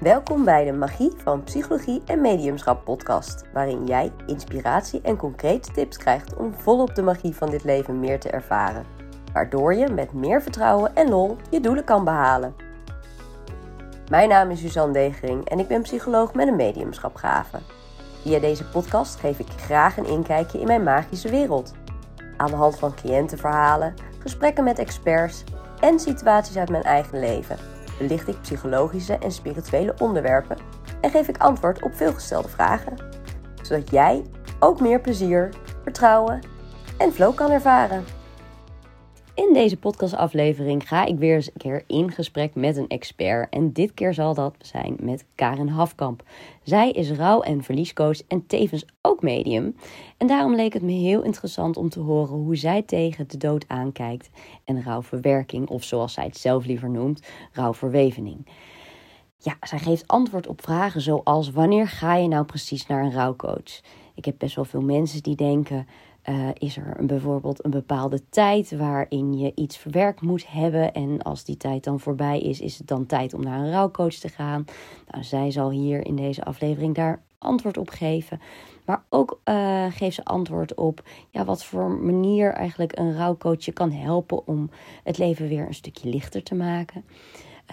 Welkom bij de Magie van Psychologie en Mediumschap podcast, waarin jij inspiratie en concrete tips krijgt om volop de magie van dit leven meer te ervaren, waardoor je met meer vertrouwen en lol je doelen kan behalen. Mijn naam is Suzanne Degering en ik ben psycholoog met een mediumschapgave. Via deze podcast geef ik graag een inkijkje in mijn magische wereld. Aan de hand van cliëntenverhalen, gesprekken met experts en situaties uit mijn eigen leven belicht ik psychologische en spirituele onderwerpen en geef ik antwoord op veelgestelde vragen, zodat jij ook meer plezier, vertrouwen en flow kan ervaren. In deze podcastaflevering ga ik weer eens een keer in gesprek met een expert. En dit keer zal dat zijn met Karen Hafkamp. Zij is rouw- en verliescoach en tevens ook medium. En daarom leek het me heel interessant om te horen hoe zij tegen de dood aankijkt. En rouwverwerking, of zoals zij het zelf liever noemt, rouwverwevening. Ja, zij geeft antwoord op vragen zoals: wanneer ga je nou precies naar een rouwcoach? Ik heb best wel veel mensen die denken: uh, is er bijvoorbeeld een bepaalde tijd waarin je iets verwerkt moet hebben. En als die tijd dan voorbij is, is het dan tijd om naar een rouwcoach te gaan. Nou, zij zal hier in deze aflevering daar antwoord op geven. Maar ook uh, geeft ze antwoord op ja, wat voor manier eigenlijk een rouwcoach je kan helpen om het leven weer een stukje lichter te maken.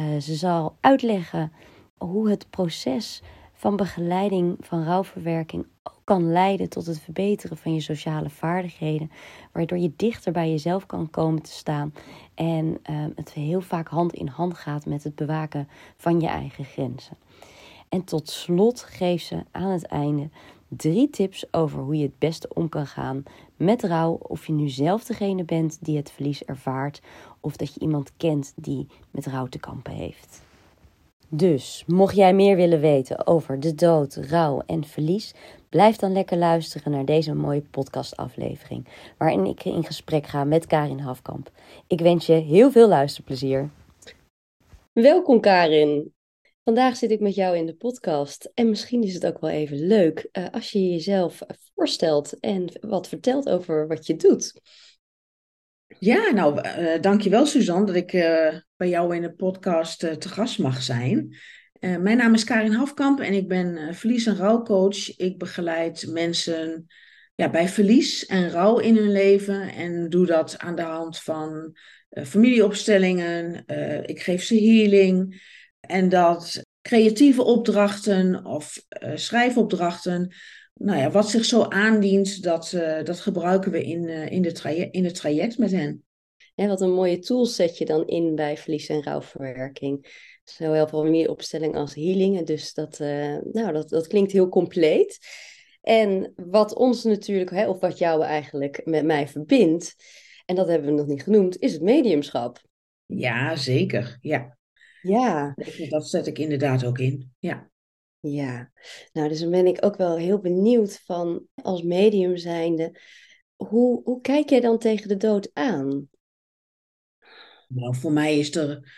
Uh, ze zal uitleggen hoe het proces van begeleiding van rouwverwerking ook kan leiden tot het verbeteren van je sociale vaardigheden, waardoor je dichter bij jezelf kan komen te staan en uh, het heel vaak hand in hand gaat met het bewaken van je eigen grenzen. En tot slot geeft ze aan het einde drie tips over hoe je het beste om kan gaan met rouw. Of je nu zelf degene bent die het verlies ervaart, of dat je iemand kent die met rouw te kampen heeft. Dus, mocht jij meer willen weten over de dood, rouw en verlies, blijf dan lekker luisteren naar deze mooie podcastaflevering, waarin ik in gesprek ga met Karin Hafkamp. Ik wens je heel veel luisterplezier. Welkom Karin. Vandaag zit ik met jou in de podcast en misschien is het ook wel even leuk uh, als je jezelf voorstelt en wat vertelt over wat je doet. Ja, nou, uh, dankjewel Suzanne dat ik uh, bij jou in de podcast uh, te gast mag zijn. mijn naam is Karin Hafkamp en ik ben verlies- en rouwcoach. Ik begeleid mensen ja, bij verlies en rouw in hun leven en doe dat aan de hand van familieopstellingen. ik geef ze healing en dat creatieve opdrachten of schrijfopdrachten nou ja, wat zich zo aandient, dat, uh, dat gebruiken we in, uh, in, de in het traject met hen. Ja, wat een mooie tools zet je dan in bij verlies- en rouwverwerking. Zowel opstelling als healing. Dus dat, uh, nou, dat, dat klinkt heel compleet. En wat ons natuurlijk, hè, of wat jou eigenlijk met mij verbindt, en dat hebben we nog niet genoemd, is het mediumschap. Ja, zeker. Ja. Ja. Dat zet ik inderdaad ook in. Ja. Ja, nou dus dan ben ik ook wel heel benieuwd van als medium zijnde, hoe, hoe kijk jij dan tegen de dood aan? Nou, voor mij is er,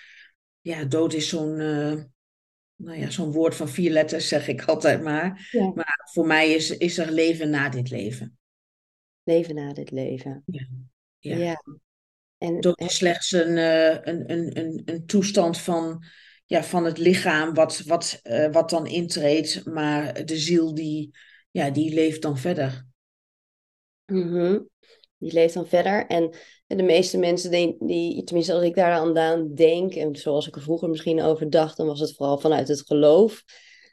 ja, dood is zo'n, uh, nou ja, zo'n woord van vier letters, zeg ik altijd maar. Ja. Maar voor mij is, is er leven na dit leven. Leven na dit leven. Ja. ja. ja. En, dood is slechts een, uh, een, een, een, een toestand van ja, van het lichaam wat, wat, uh, wat dan intreedt, maar de ziel die, ja, die leeft dan verder. -hmm. Die leeft dan verder. En de meeste mensen, die, die, tenminste als ik daar aan denk, en zoals ik er vroeger misschien over dacht, dan was het vooral vanuit het geloof.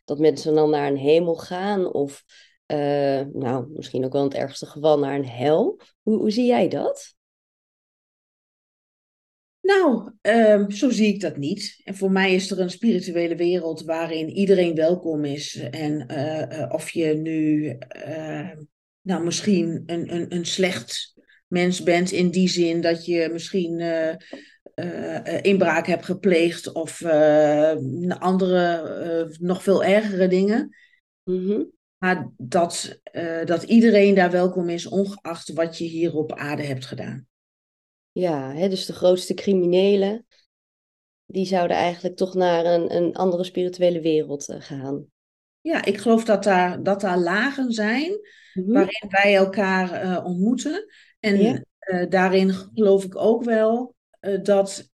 Dat mensen dan naar een hemel gaan, of uh, nou, misschien ook wel in het ergste geval naar een hel. Hoe, hoe zie jij dat? Nou, um, zo zie ik dat niet. En voor mij is er een spirituele wereld waarin iedereen welkom is. En uh, uh, of je nu, uh, nou, misschien een, een, een slecht mens bent in die zin dat je misschien inbraak hebt gepleegd of andere, nog veel ergere dingen. Mm -hmm. Maar dat, dat iedereen daar welkom is, ongeacht wat je hier op aarde hebt gedaan. Ja, hè, dus de grootste criminelen, die zouden eigenlijk toch naar een, een andere spirituele wereld uh, gaan. Ja, ik geloof dat daar, dat daar lagen zijn mm -hmm. waarin wij elkaar uh, ontmoeten. En ja. uh, daarin geloof ik ook wel dat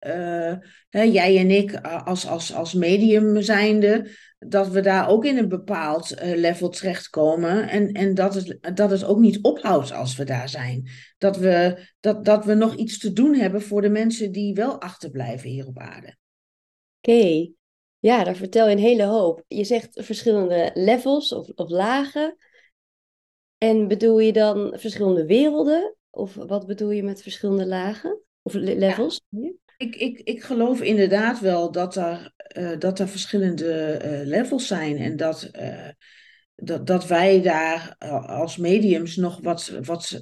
hè, jij en ik als, als, als medium zijnde, dat we daar ook in een bepaald level terechtkomen. En, en dat, het, dat het ook niet ophoudt als we daar zijn. Dat we, dat, dat we nog iets te doen hebben voor de mensen die wel achterblijven hier op aarde. Oké, ja, daar vertel je een hele hoop. Je zegt verschillende levels of, of lagen. En bedoel je dan verschillende werelden? Of wat bedoel je met verschillende lagen? Of levels? Ik, ik, ik geloof inderdaad wel dat er, uh, dat er verschillende uh, levels zijn. En dat, uh, dat, dat wij daar als mediums nog wat, wat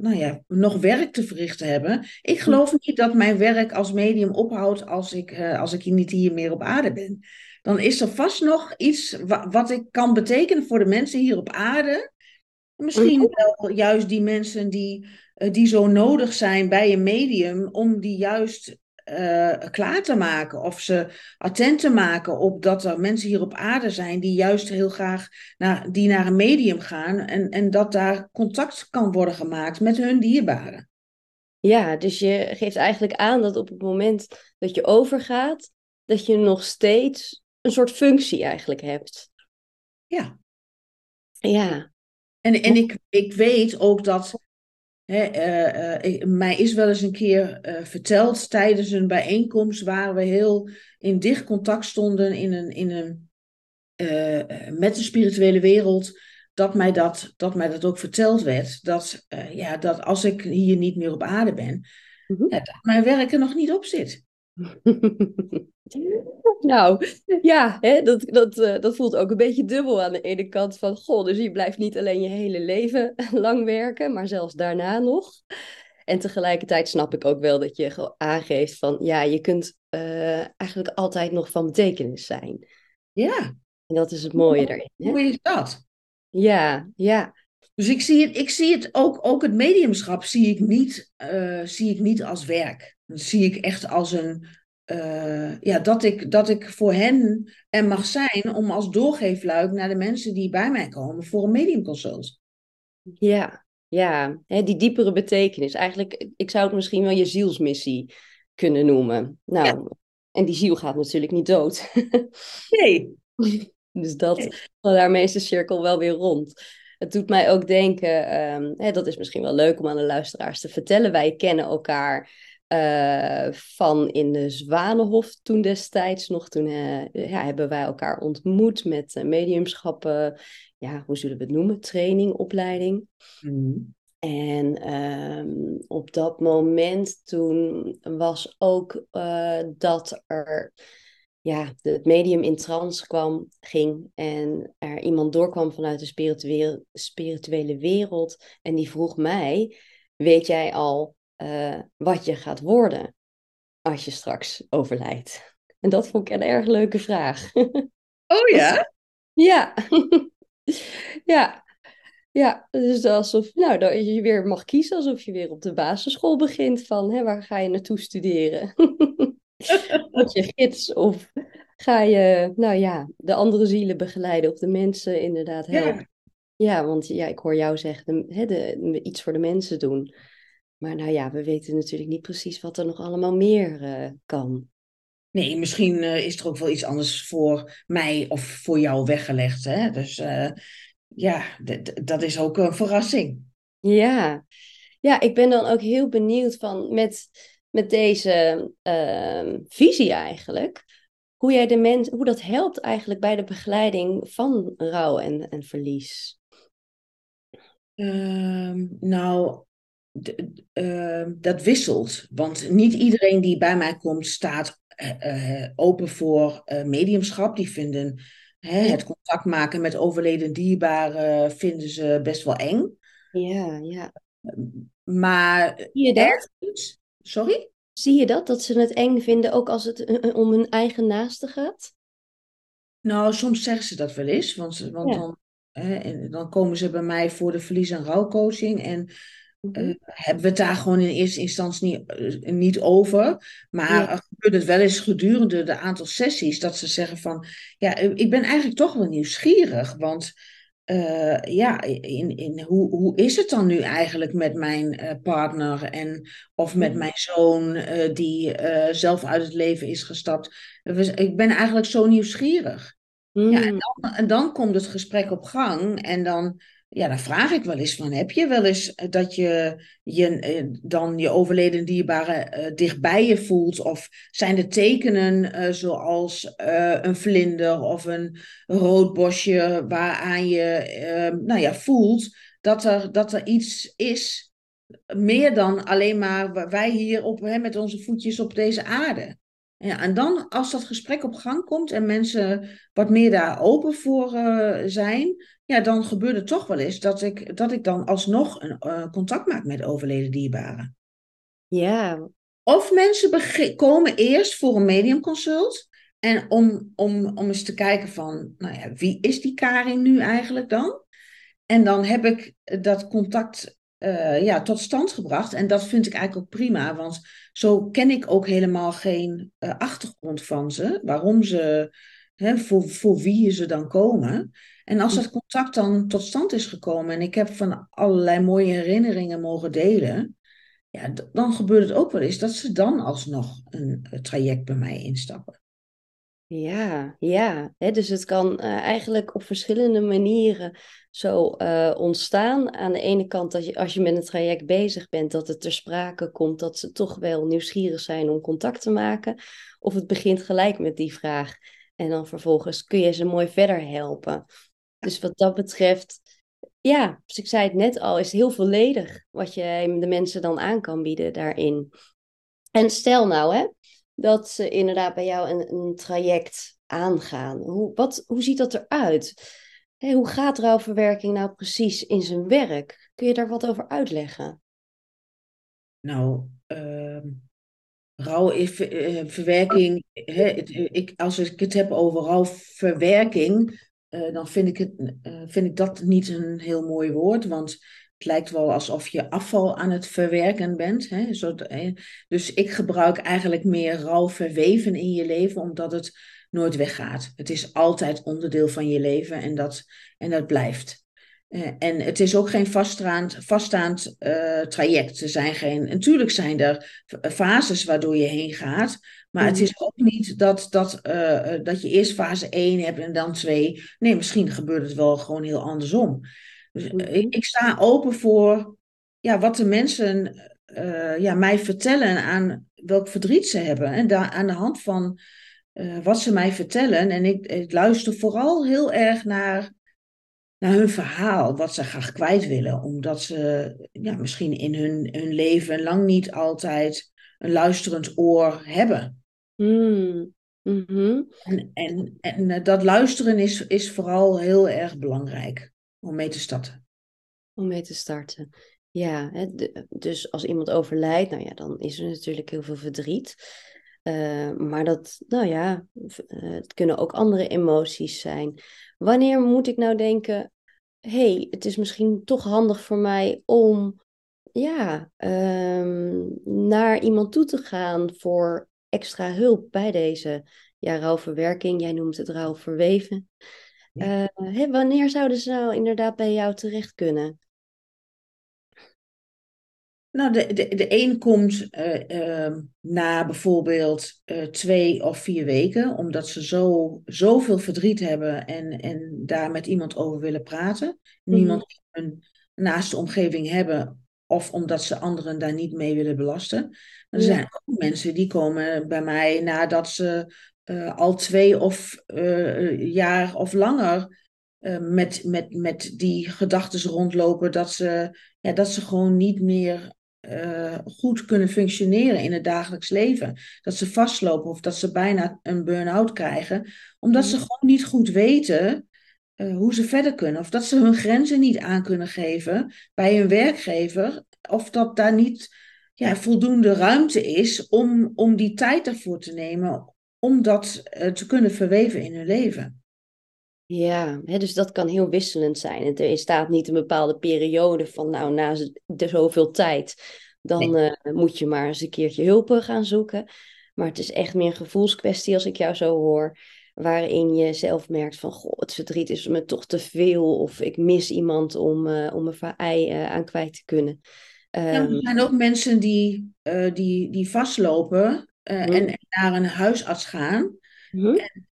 nou ja, nog werk te verrichten hebben. Ik geloof niet dat mijn werk als medium ophoudt als ik, als ik niet hier meer op aarde ben. Dan is er vast nog iets wat ik kan betekenen voor de mensen hier op aarde. Misschien wel juist die mensen die, eh, die zo nodig zijn bij een medium om die juist uh, klaar te maken of ze attent te maken op dat er mensen hier op aarde zijn die juist heel graag naar, die naar een medium gaan en, en dat daar contact kan worden gemaakt met hun dierbaren. Ja, dus je geeft eigenlijk aan dat op het moment dat je overgaat, dat je nog steeds een soort functie eigenlijk hebt. Ja. Ja, en, en ik, ik weet ook dat. Hè, uh, mij is wel eens een keer uh, verteld tijdens een bijeenkomst waar we heel in dicht contact stonden in een, in een, met de spirituele wereld. Dat mij dat, dat mij dat ook verteld werd. Dat, ja, dat als ik hier niet meer op aarde ben, mm ja, dat mijn werk er nog niet op zit. nou, ja, hè, dat, dat, uh, dat voelt ook een beetje dubbel aan de ene kant van, goh, dus je blijft niet alleen je hele leven lang werken, maar zelfs daarna nog. En tegelijkertijd snap ik ook wel dat je aangeeft van, ja, je kunt uh, eigenlijk altijd nog van betekenis zijn. Ja. En dat is het mooie erin. Hoe is dat? Ja, ja. Dus ik zie het, ik zie het ook, ook het mediumschap zie ik, niet, uh, zie ik niet als werk. Dat zie ik echt als een, uh, ja, dat ik, dat ik voor hen er mag zijn om als doorgeefluik naar de mensen die bij mij komen voor een mediumconsult. Ja, ja, die diepere betekenis. Eigenlijk, ik zou het misschien wel je zielsmissie kunnen noemen. Nou, ja. en die ziel gaat natuurlijk niet dood. Nee. dus dat, nee. daarmee is de cirkel wel weer rond. Het doet mij ook denken, um, hè, dat is misschien wel leuk om aan de luisteraars te vertellen. Wij kennen elkaar uh, van in de Zwanenhof toen destijds nog. Toen uh, ja, hebben wij elkaar ontmoet met uh, mediumschappen. Ja, hoe zullen we het noemen? Training, opleiding. Mm. En um, op dat moment toen was ook dat er ja, het medium in trance kwam, ging en er iemand doorkwam vanuit de spirituele, spirituele wereld. En die vroeg mij, weet jij al uh, wat je gaat worden als je straks overlijdt? En dat vond ik een erg leuke vraag. Oh ja? ja. ja. Ja, dus alsof nou, dat je weer mag kiezen, alsof je weer op de basisschool begint van hè, waar ga je naartoe studeren? Word je gids of ga je, nou ja, de andere zielen begeleiden of de mensen inderdaad helpen? Ja, ja want ja, ik hoor jou zeggen, de, hè, de, iets voor de mensen doen. Maar nou ja, we weten natuurlijk niet precies wat er nog allemaal meer uh, kan. Nee, misschien uh, is er ook wel iets anders voor mij of voor jou weggelegd. Hè? Dus uh, ja, dat is ook een verrassing. Ja. ja, ik ben dan ook heel benieuwd van met, met deze ehm, visie eigenlijk. Hoe, jij de mens, hoe dat helpt eigenlijk bij de begeleiding van rouw en, en verlies. Uh, uh, dat wisselt. Want niet iedereen die bij mij komt staat uh, open voor mediumschap. Die vinden hè, het contact maken met overleden dierbaren vinden ze best wel eng. Ja, ja. Maar Zie je dat? Sorry? Zie je dat? Dat ze het eng vinden ook als het om hun eigen naaste gaat? Nou, soms zeggen ze dat wel eens. Want, want dan, hè, dan komen ze bij mij voor de verlies- en rouwcoaching. En uh, hebben we het daar gewoon in eerste instantie niet, uh, niet over. Maar ja. er gebeurt het wel eens gedurende de aantal sessies dat ze zeggen van, ja, ik ben eigenlijk toch wel nieuwsgierig, want uh, ja, in, in hoe, hoe is het dan nu eigenlijk met mijn uh, partner en of met mijn zoon die zelf uit het leven is gestapt. Ik ben eigenlijk zo nieuwsgierig. Mm. Ja, en dan, en dan komt het gesprek op gang en dan ja, dan vraag ik wel eens van, heb je wel eens eh, dat je, je eh, dan je overleden dierbare uh, dichtbij je voelt? Of zijn er tekenen zoals een vlinder of een roodbosje waaraan je ehm, nou ja, voelt dat er, dat er iets is, meer dan alleen maar wij hier op, hè, met onze voetjes op deze aarde? Ja, en dan als dat gesprek op gang komt en mensen wat meer daar open voor zijn, ja, dan gebeurt het toch wel eens dat ik, dat ik dan alsnog een uh, contact maak met overleden dierbaren. Ja. Of mensen komen eerst voor een mediumconsult. En om, om, om eens te kijken van, nou ja, wie is die Karin nu eigenlijk dan? En dan heb ik dat contact uh, ja, tot stand gebracht. En dat vind ik eigenlijk ook prima, want zo ken ik ook helemaal geen uh, achtergrond van ze. Waarom ze, hè, voor, voor wie ze dan komen. En als dat contact dan tot stand is gekomen en ik heb van allerlei mooie herinneringen mogen delen, ja, dan gebeurt het ook wel eens dat ze dan alsnog een, traject bij mij instappen. Ja, ja. dus het kan uh, eigenlijk op verschillende manieren zo uh, ontstaan. Aan de ene kant dat je als je met een traject bezig bent, dat het ter sprake komt dat ze toch wel nieuwsgierig zijn om contact te maken. Of het begint gelijk met die vraag. En dan vervolgens kun je ze mooi verder helpen. Dus wat dat betreft, ja, dus ik zei het net al, is heel volledig wat je de mensen dan aan kan bieden daarin. En stel nou, hè, dat ze inderdaad bij jou een, traject aangaan. Hoe, wat, hoe ziet dat eruit? Hey, hoe gaat rouwverwerking nou precies in zijn werk? Kun je daar wat over uitleggen? Nou, uh, rouwverwerking, ik, als ik het heb over rouwverwerking, uh, dan vind ik, het, uh, vind ik dat niet een heel mooi woord. Want het lijkt wel alsof je afval aan het verwerken bent. Hè? Eh, dus ik gebruik eigenlijk meer rouw verweven in je leven, omdat het nooit weggaat. Het is altijd onderdeel van je leven en dat, en dat blijft. Uh, en het is ook geen vaststaand, vaststaand uh, traject. Er zijn geen, natuurlijk zijn er fases waardoor je heen gaat. Maar het mhm. is ook niet dat, dat, uh, dat je eerst fase 1 hebt en dan 2. Nee, misschien gebeurt het wel gewoon heel andersom. Dus mhm. ik, ik, sta open voor ja, wat de mensen uh, ja, mij vertellen aan welk verdriet ze hebben. En daar, aan de hand van wat ze mij vertellen. En ik, ik luister vooral heel erg naar naar hun verhaal, wat ze graag kwijt willen. Omdat ze ja, misschien in hun, hun leven lang niet altijd een luisterend oor hebben. Mm. En, en, en eh, dat luisteren is, is vooral heel erg belangrijk om mee te starten. Om mee te starten. Ja, hè, dus als iemand overlijdt, nou ja, dan is er natuurlijk heel veel verdriet. Uh, maar dat, nou ja, uh, het kunnen ook andere emoties zijn. Wanneer moet ik nou denken, hey, het is misschien toch handig voor mij om ja, um, naar iemand toe te gaan voor extra hulp bij deze ja, rouwverwerking. Jij noemt het rouwverweven. Uh, wanneer zouden ze nou inderdaad bij jou terecht kunnen? Nou, de, de, de een komt uh, na bijvoorbeeld uh, twee of vier weken, omdat ze zo, zoveel verdriet hebben en, en daar met iemand over willen praten. Mm Niemand in hun naaste omgeving hebben, of omdat ze anderen daar niet mee willen belasten. er zijn ook mensen die komen bij mij nadat ze al twee of jaar of langer met, met, met die gedachten rondlopen dat ze, ja, dat ze gewoon niet meer goed kunnen functioneren in het dagelijks leven. Dat ze vastlopen of dat ze bijna een burn-out krijgen, omdat ze mm. gewoon niet goed weten hoe ze verder kunnen. Of dat ze hun grenzen niet aan kunnen geven bij hun werkgever, of dat daar niet ja, voldoende ruimte is om, om die tijd ervoor te nemen om dat uh, te kunnen verweven in hun leven. Ja, hè, dus dat kan heel wisselend zijn. Er staat niet een bepaalde periode van, nou, na zoveel tijd, dan eh, moet je maar eens een keertje hulp gaan zoeken. Maar het is echt meer een gevoelskwestie als ik jou zo hoor. waarin je zelf merkt van, goh, het verdriet is me toch te veel of ik mis iemand om, uh, om een ei uh, aan kwijt te kunnen. Um, ja, er ehm, zijn ook mensen die, die, die vastlopen mm. en, en, naar een huisarts gaan.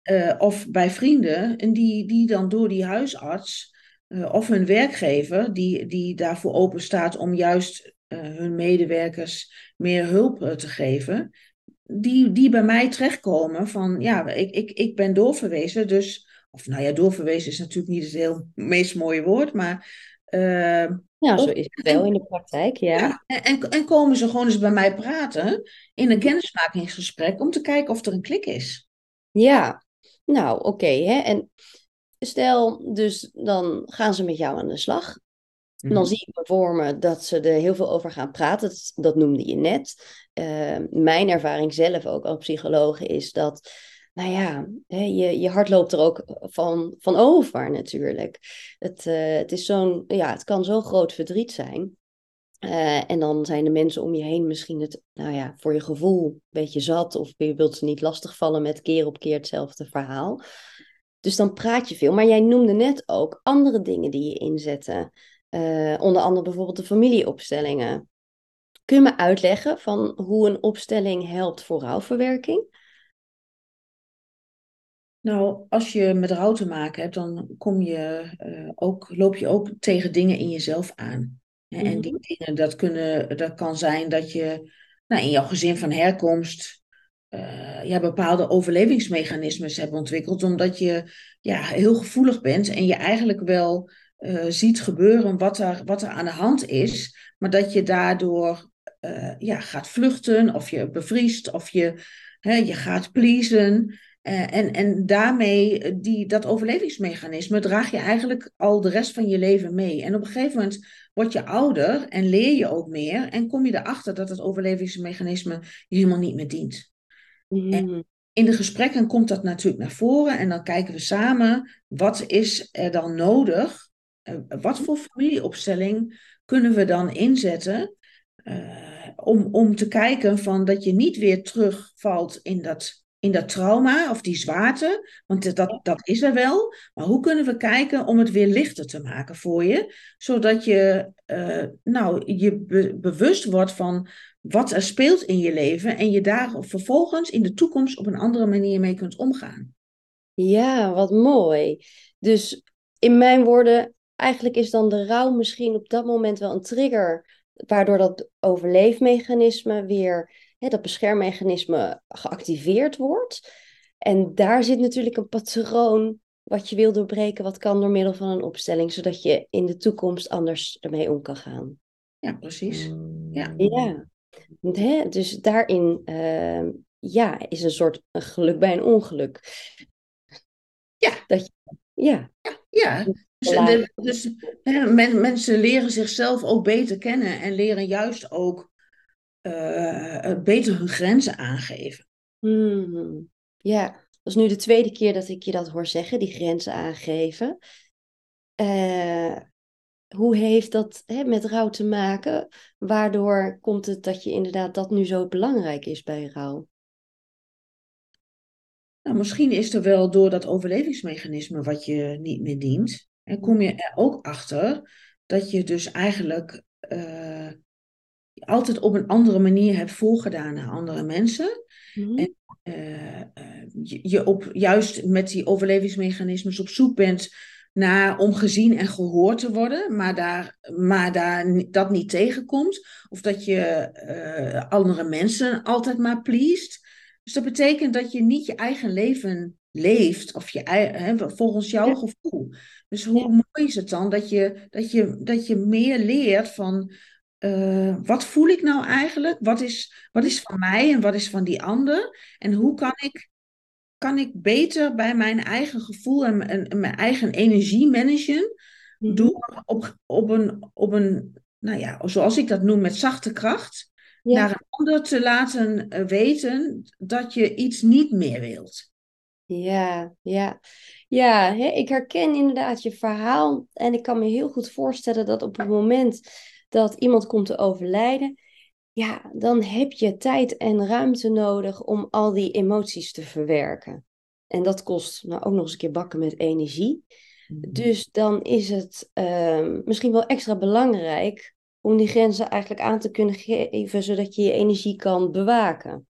En, of bij vrienden en die, die dan door die huisarts of hun werkgever, die, die daarvoor open staat om juist hun medewerkers meer hulp te geven, die, die bij mij terechtkomen van, ja, ik, ik, ik ben doorverwezen, dus, of nou ja, doorverwezen is natuurlijk niet het heel meest mooie woord, maar... Uh, ja, zo is het wel in de praktijk, ja. ja en, en komen ze gewoon eens bij mij praten in een kennismakingsgesprek om te kijken of er een klik is. Ja, nou oké, hè. En stel, dus dan gaan ze met jou aan de slag. Dan mhm. zie ik me voor me dat ze er heel veel over gaan praten. Dat, dat noemde je net. Uh, mijn ervaring zelf ook als psycholoog is dat, nou ja, hè, je, je hart loopt er ook van, van over natuurlijk. Het, uh, het, is zo'n, ja, het kan zo'n groot verdriet zijn. Uh, en dan zijn de mensen om je heen misschien het, nou ja, voor je gevoel een beetje zat. Of je wilt ze niet lastigvallen met keer op keer hetzelfde verhaal. Dus dan praat je veel. Maar jij noemde net ook andere dingen die je inzetten. Uh, onder andere bijvoorbeeld de familieopstellingen. Kun je me uitleggen van hoe een opstelling helpt voor rouwverwerking? Nou, als je met rouw te maken hebt, dan kom je, uh, ook, loop je ook tegen dingen in jezelf aan. En die mhm. dingen, dat, kunnen, dat kan zijn dat je nou, in jouw gezin van herkomst uh, ja, bepaalde overlevingsmechanismes hebt ontwikkeld, omdat je ja, heel gevoelig bent en je eigenlijk wel uh, ziet gebeuren wat er, wat er aan de hand is, maar dat je daardoor ja, gaat vluchten of je bevriest of je, hè, je gaat pleasen. Uh, en, en daarmee, die, dat overlevingsmechanisme, draag je eigenlijk al de rest van je leven mee. En op een gegeven moment word je ouder en leer je ook meer en kom je erachter dat het overlevingsmechanisme je helemaal niet meer dient. Mm. in de gesprekken komt dat natuurlijk naar voren en dan kijken we samen wat is er dan nodig uh, wat voor familieopstelling kunnen we dan inzetten uh, om, om te kijken van dat je niet weer terugvalt in dat, in dat trauma of die zwaarte, want dat, dat is er wel. Maar hoe kunnen we kijken om het weer lichter te maken voor je, zodat je uh, nou, je be bewust wordt van wat er speelt in je leven en je daar vervolgens in de toekomst op een andere manier mee kunt omgaan. Ja, wat mooi. Dus in mijn woorden, eigenlijk is dan de rouw misschien op dat moment wel een trigger, waardoor dat overleefmechanisme weer, hè, dat beschermmechanisme geactiveerd wordt. En daar zit natuurlijk een patroon wat je wil doorbreken, wat kan door middel van een opstelling, zodat je in de toekomst anders ermee om kan gaan. Ja, precies. Ja. ja. Hè, dus daarin uh, ja, is een soort een geluk bij een ongeluk. Ja. Dat je, ja. ja. Ja, dus, dus hè, mensen leren zichzelf ook beter kennen en leren juist ook uh, beter hun grenzen aangeven. Hmm. Ja, dat is nu de tweede keer dat ik je dat hoor zeggen, die grenzen aangeven. Uh, hoe heeft dat hè, met rouw te maken? Waardoor komt het dat je inderdaad dat nu zo belangrijk is bij rouw? Nou, misschien is er wel door dat overlevingsmechanisme wat je niet meer dient, en kom je er ook achter dat je dus eigenlijk uh, altijd op een andere manier hebt voorgedaan aan andere mensen. Mm-hmm. En uh, je, je op, juist met die overlevingsmechanismes op zoek bent naar om gezien en gehoord te worden, maar, daar, maar daar, dat niet tegenkomt. Of dat je uh, andere mensen altijd maar pleest. Dus dat betekent dat je niet je eigen leven leeft, of je, hè, volgens jouw gevoel. Dus hoe mooi is het dan dat je, dat je, dat je meer leert van uh, wat voel ik nou eigenlijk? Wat is, wat is van mij en wat is van die ander? En hoe kan ik, kan ik beter bij mijn eigen gevoel en, en, mijn eigen energie managen? Mhm. Door op, op, een, op een, nou ja, zoals ik dat noem, met zachte kracht. Naar een ander te laten eh, weten dat je iets niet meer wilt. Ja, ja. Ja, hè, ik herken inderdaad je verhaal. En ik kan me heel goed voorstellen dat op het moment dat iemand komt te overlijden, ja, dan heb je tijd en ruimte nodig om al die emoties te verwerken. En dat kost nou ook nog eens een keer bakken met energie. Mhm. Dus dan is het ehm, misschien wel extra belangrijk om die grenzen eigenlijk aan te kunnen geven, zodat je je energie kan bewaken.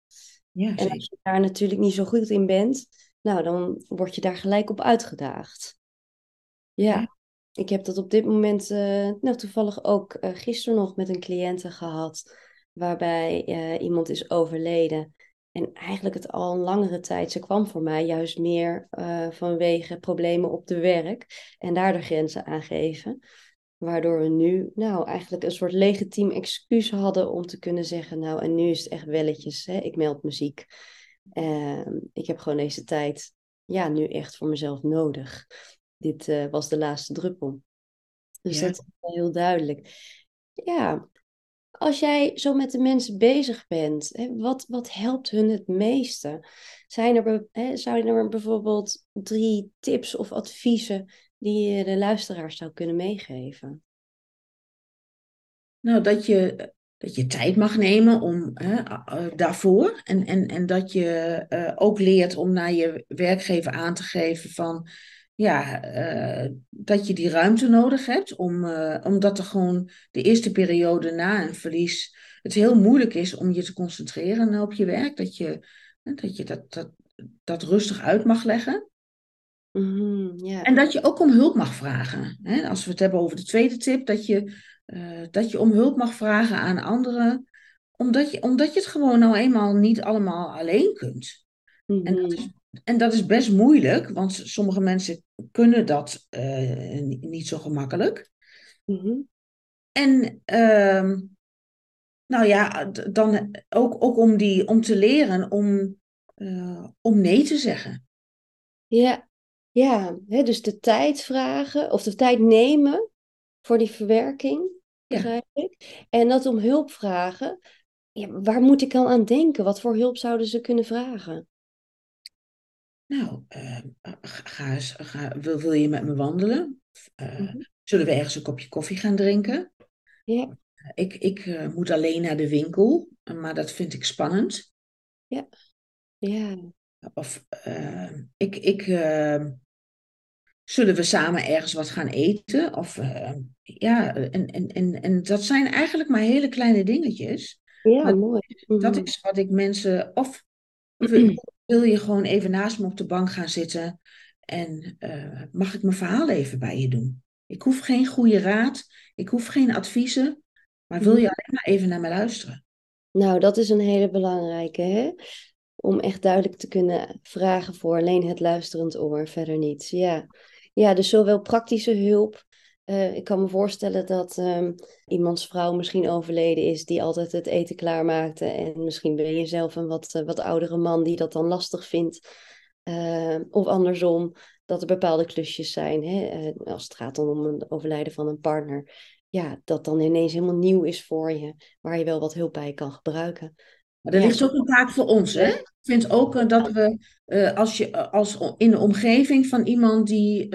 Ja, En als je daar natuurlijk niet zo goed in bent, nou dan word je daar gelijk op uitgedaagd. Ja, Ja. Ik heb dat op dit moment, eh, nou toevallig ook eh, gisteren nog met een cliënte gehad, waarbij eh, iemand is overleden. En eigenlijk het al een langere tijd, ze kwam voor mij juist meer vanwege problemen op de werk en daar de grenzen aangeven. Waardoor we nu nou eigenlijk een soort legitiem excuus hadden om te kunnen zeggen, nou en nu is het echt welletjes, hè? ik meld muziek. Ehm, ik heb gewoon deze tijd, ja, nu echt voor mezelf nodig. Dit eh, was de laatste druppel. Dus Ja. dat is wel heel duidelijk. Ja, als jij zo met de mensen bezig bent, hè, wat, wat helpt hun het meeste? Zijn er, hè, er bijvoorbeeld drie tips of adviezen die je de luisteraars zou kunnen meegeven? Nou, dat je, dat je tijd mag nemen om, hè, daarvoor. En, en, en dat je eh, ook leert om naar je werkgever aan te geven van, ja, eh, dat je die ruimte nodig hebt. Om, eh, omdat er gewoon de eerste periode na een verlies het heel moeilijk is om je te concentreren op je werk. Dat je, dat, je dat, dat, dat rustig uit mag leggen. Mhm, ja. En dat je ook om hulp mag vragen. Hè? Als we het hebben over de tweede tip, dat je, eh, dat je om hulp mag vragen aan anderen, omdat je, omdat je het gewoon nou eenmaal niet allemaal alleen kunt. En dat is, en dat is best moeilijk, want sommige mensen kunnen dat eh, ni- niet zo gemakkelijk. mhm. En ehm, nou ja, dan ook, ook om, die, om te leren om, eh, om nee te zeggen. Ja, ja hè, dus de tijd vragen of de tijd nemen voor die verwerking, Ja. begrijp ik. En dat om hulp vragen. Ja, waar moet ik dan aan denken? Wat voor hulp zouden ze kunnen vragen? Nou, eh, ga eens, ga, wil, wil je met me wandelen? Eh, Mhm. zullen we ergens een kopje koffie gaan drinken? Ja, Ik, ik eh, moet alleen naar de winkel, maar dat vind ik spannend. ja, Of eh, ik, ik, eh, zullen we samen ergens wat gaan eten? Of eh, ja, en, en, en, en dat zijn eigenlijk maar hele kleine dingetjes. ja, Maar mooi. dat Mhm. is wat ik mensen. Of wil, je gewoon even naast me op de bank gaan zitten en eh, mag ik mijn verhaal even bij je doen? Ik hoef geen goede raad, ik hoef geen adviezen, maar wil je alleen maar even naar me luisteren? Nou, dat is een hele belangrijke, hè? Om echt duidelijk te kunnen vragen voor alleen het luisterend oor, verder niets. Ja, ja dus zowel praktische hulp. Eh, ik kan me voorstellen dat ehm, iemands vrouw misschien overleden is, die altijd het eten klaarmaakte. En misschien ben je zelf een wat, eh, wat oudere man die dat dan lastig vindt. Eh, of andersom, dat er bepaalde klusjes zijn, hè? als het gaat om een overlijden van een partner. Ja, dat dan ineens helemaal nieuw is voor je, waar je wel wat hulp bij kan gebruiken. Maar er ligt ook een taak voor ons, hè? Ik vind ook eh, dat we, eh, als je eh, als in de omgeving van iemand die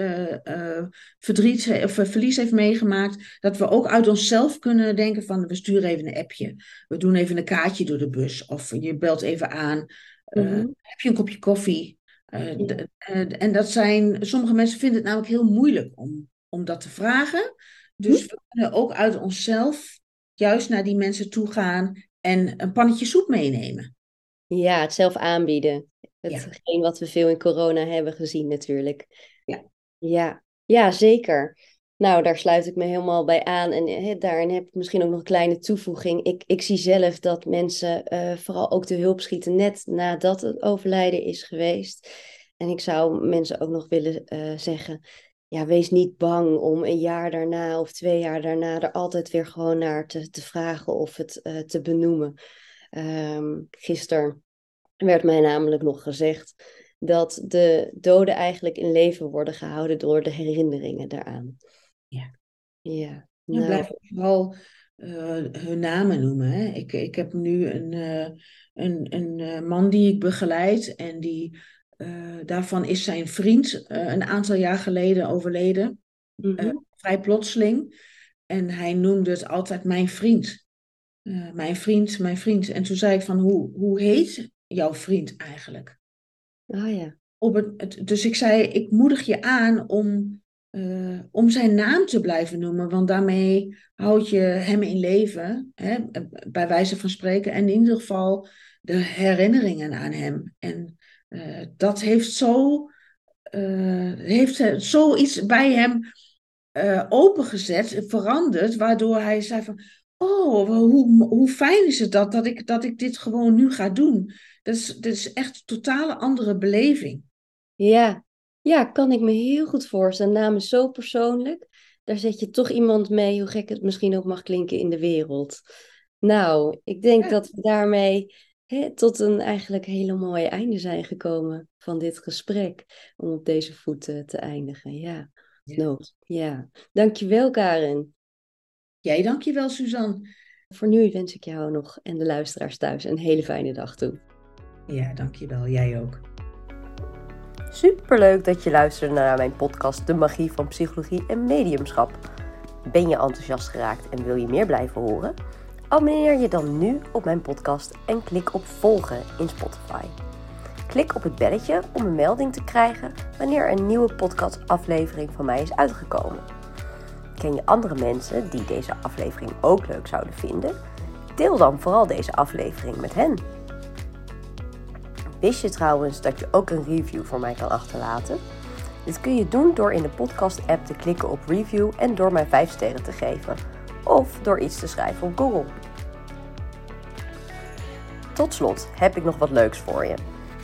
verdriet of verlies heeft meegemaakt, dat we ook uit onszelf kunnen denken van we sturen even een appje, we doen even een kaartje door de bus of je belt even aan, Mhm. heb je een kopje koffie? Ja. en dat zijn, sommige mensen vinden het namelijk heel moeilijk om, om dat te vragen. Dus we kunnen ook uit onszelf juist naar die mensen toe gaan en een pannetje soep meenemen. Ja, het zelf aanbieden. Ja. Hetgeen wat we veel in corona hebben gezien natuurlijk. Ja. Ja, ja, zeker. Nou, daar sluit ik me helemaal bij aan. En hè, daarin heb ik misschien ook nog een kleine toevoeging. Ik, ik zie zelf dat mensen eh, vooral ook de hulp schieten net nadat het overlijden is geweest. En ik zou mensen ook nog willen eh, zeggen, ja, wees niet bang om een jaar daarna of twee jaar daarna er altijd weer gewoon naar te, te vragen of het eh, te benoemen. Ehm gisteren werd mij namelijk nog gezegd dat de doden eigenlijk in leven worden gehouden door de herinneringen daaraan. Ja. Ja, nou, blijf vooral eh, hun namen noemen. Hè. Ik, ik heb nu een, eh, een, een man die ik begeleid en die, daarvan is zijn vriend eh, een aantal jaar geleden overleden, mhm. eh, vrij plotseling. En hij noemde het altijd mijn vriend. Eh, mijn vriend, mijn vriend. En toen zei ik van, hoe, hoe heet jouw vriend eigenlijk? Ah ja. op het, dus ik zei, ik moedig je aan om, uh, om zijn naam te blijven noemen, want daarmee houd je hem in leven, hè, bij wijze van spreken, en in ieder geval de herinneringen aan hem. En uh, dat heeft zo, uh, heeft zoiets bij hem opengezet, veranderd, waardoor hij zei van, oh, hoe, hoe fijn is het dat, dat, ik, dat ik dit gewoon nu ga doen. Dat is, dat is echt een totale andere beleving. Ja. ja, kan ik me heel goed voorstellen. Naam is zo persoonlijk. Daar zet je toch iemand mee, hoe gek het misschien ook mag klinken in de wereld. Nou, ik denk dat we daarmee hè, tot een eigenlijk hele mooie einde zijn gekomen van dit gesprek. Om op deze voeten te eindigen. Ja, ja. ja. Dankjewel Karin. Jij dankjewel Suzanne. Voor nu wens ik jou nog en de luisteraars thuis een hele fijne dag toe. Ja, dankjewel. Jij ook. Superleuk dat je luisterde naar mijn podcast De Magie van Psychologie en Mediumschap. Ben je enthousiast geraakt en wil je meer blijven horen? Abonneer je dan nu op mijn podcast en klik op volgen in Spotify. Klik op het belletje om een melding te krijgen wanneer een nieuwe podcastaflevering van mij is uitgekomen. Ken je andere mensen die deze aflevering ook leuk zouden vinden? Deel dan vooral deze aflevering met hen. Wist je trouwens dat je ook een review voor mij kan achterlaten? Dit kun je doen door in de podcast-app te klikken op review en door mij 5 sterren te geven. Of door iets te schrijven op Google. Tot slot heb ik nog wat leuks voor je.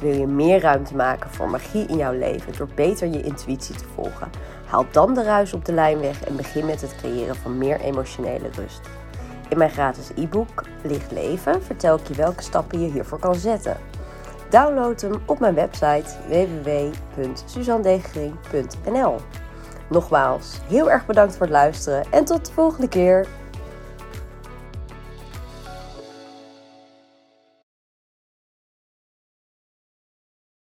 Wil je meer ruimte maken voor magie in jouw leven door beter je intuïtie te volgen? Haal dan de ruis op de lijn weg en begin met het creëren van meer emotionele rust. In mijn gratis e-book Licht Leven vertel ik je welke stappen je hiervoor kan zetten. Download hem op mijn website www.suzandegering.nl. Nogmaals, heel erg bedankt voor het luisteren en tot de volgende keer.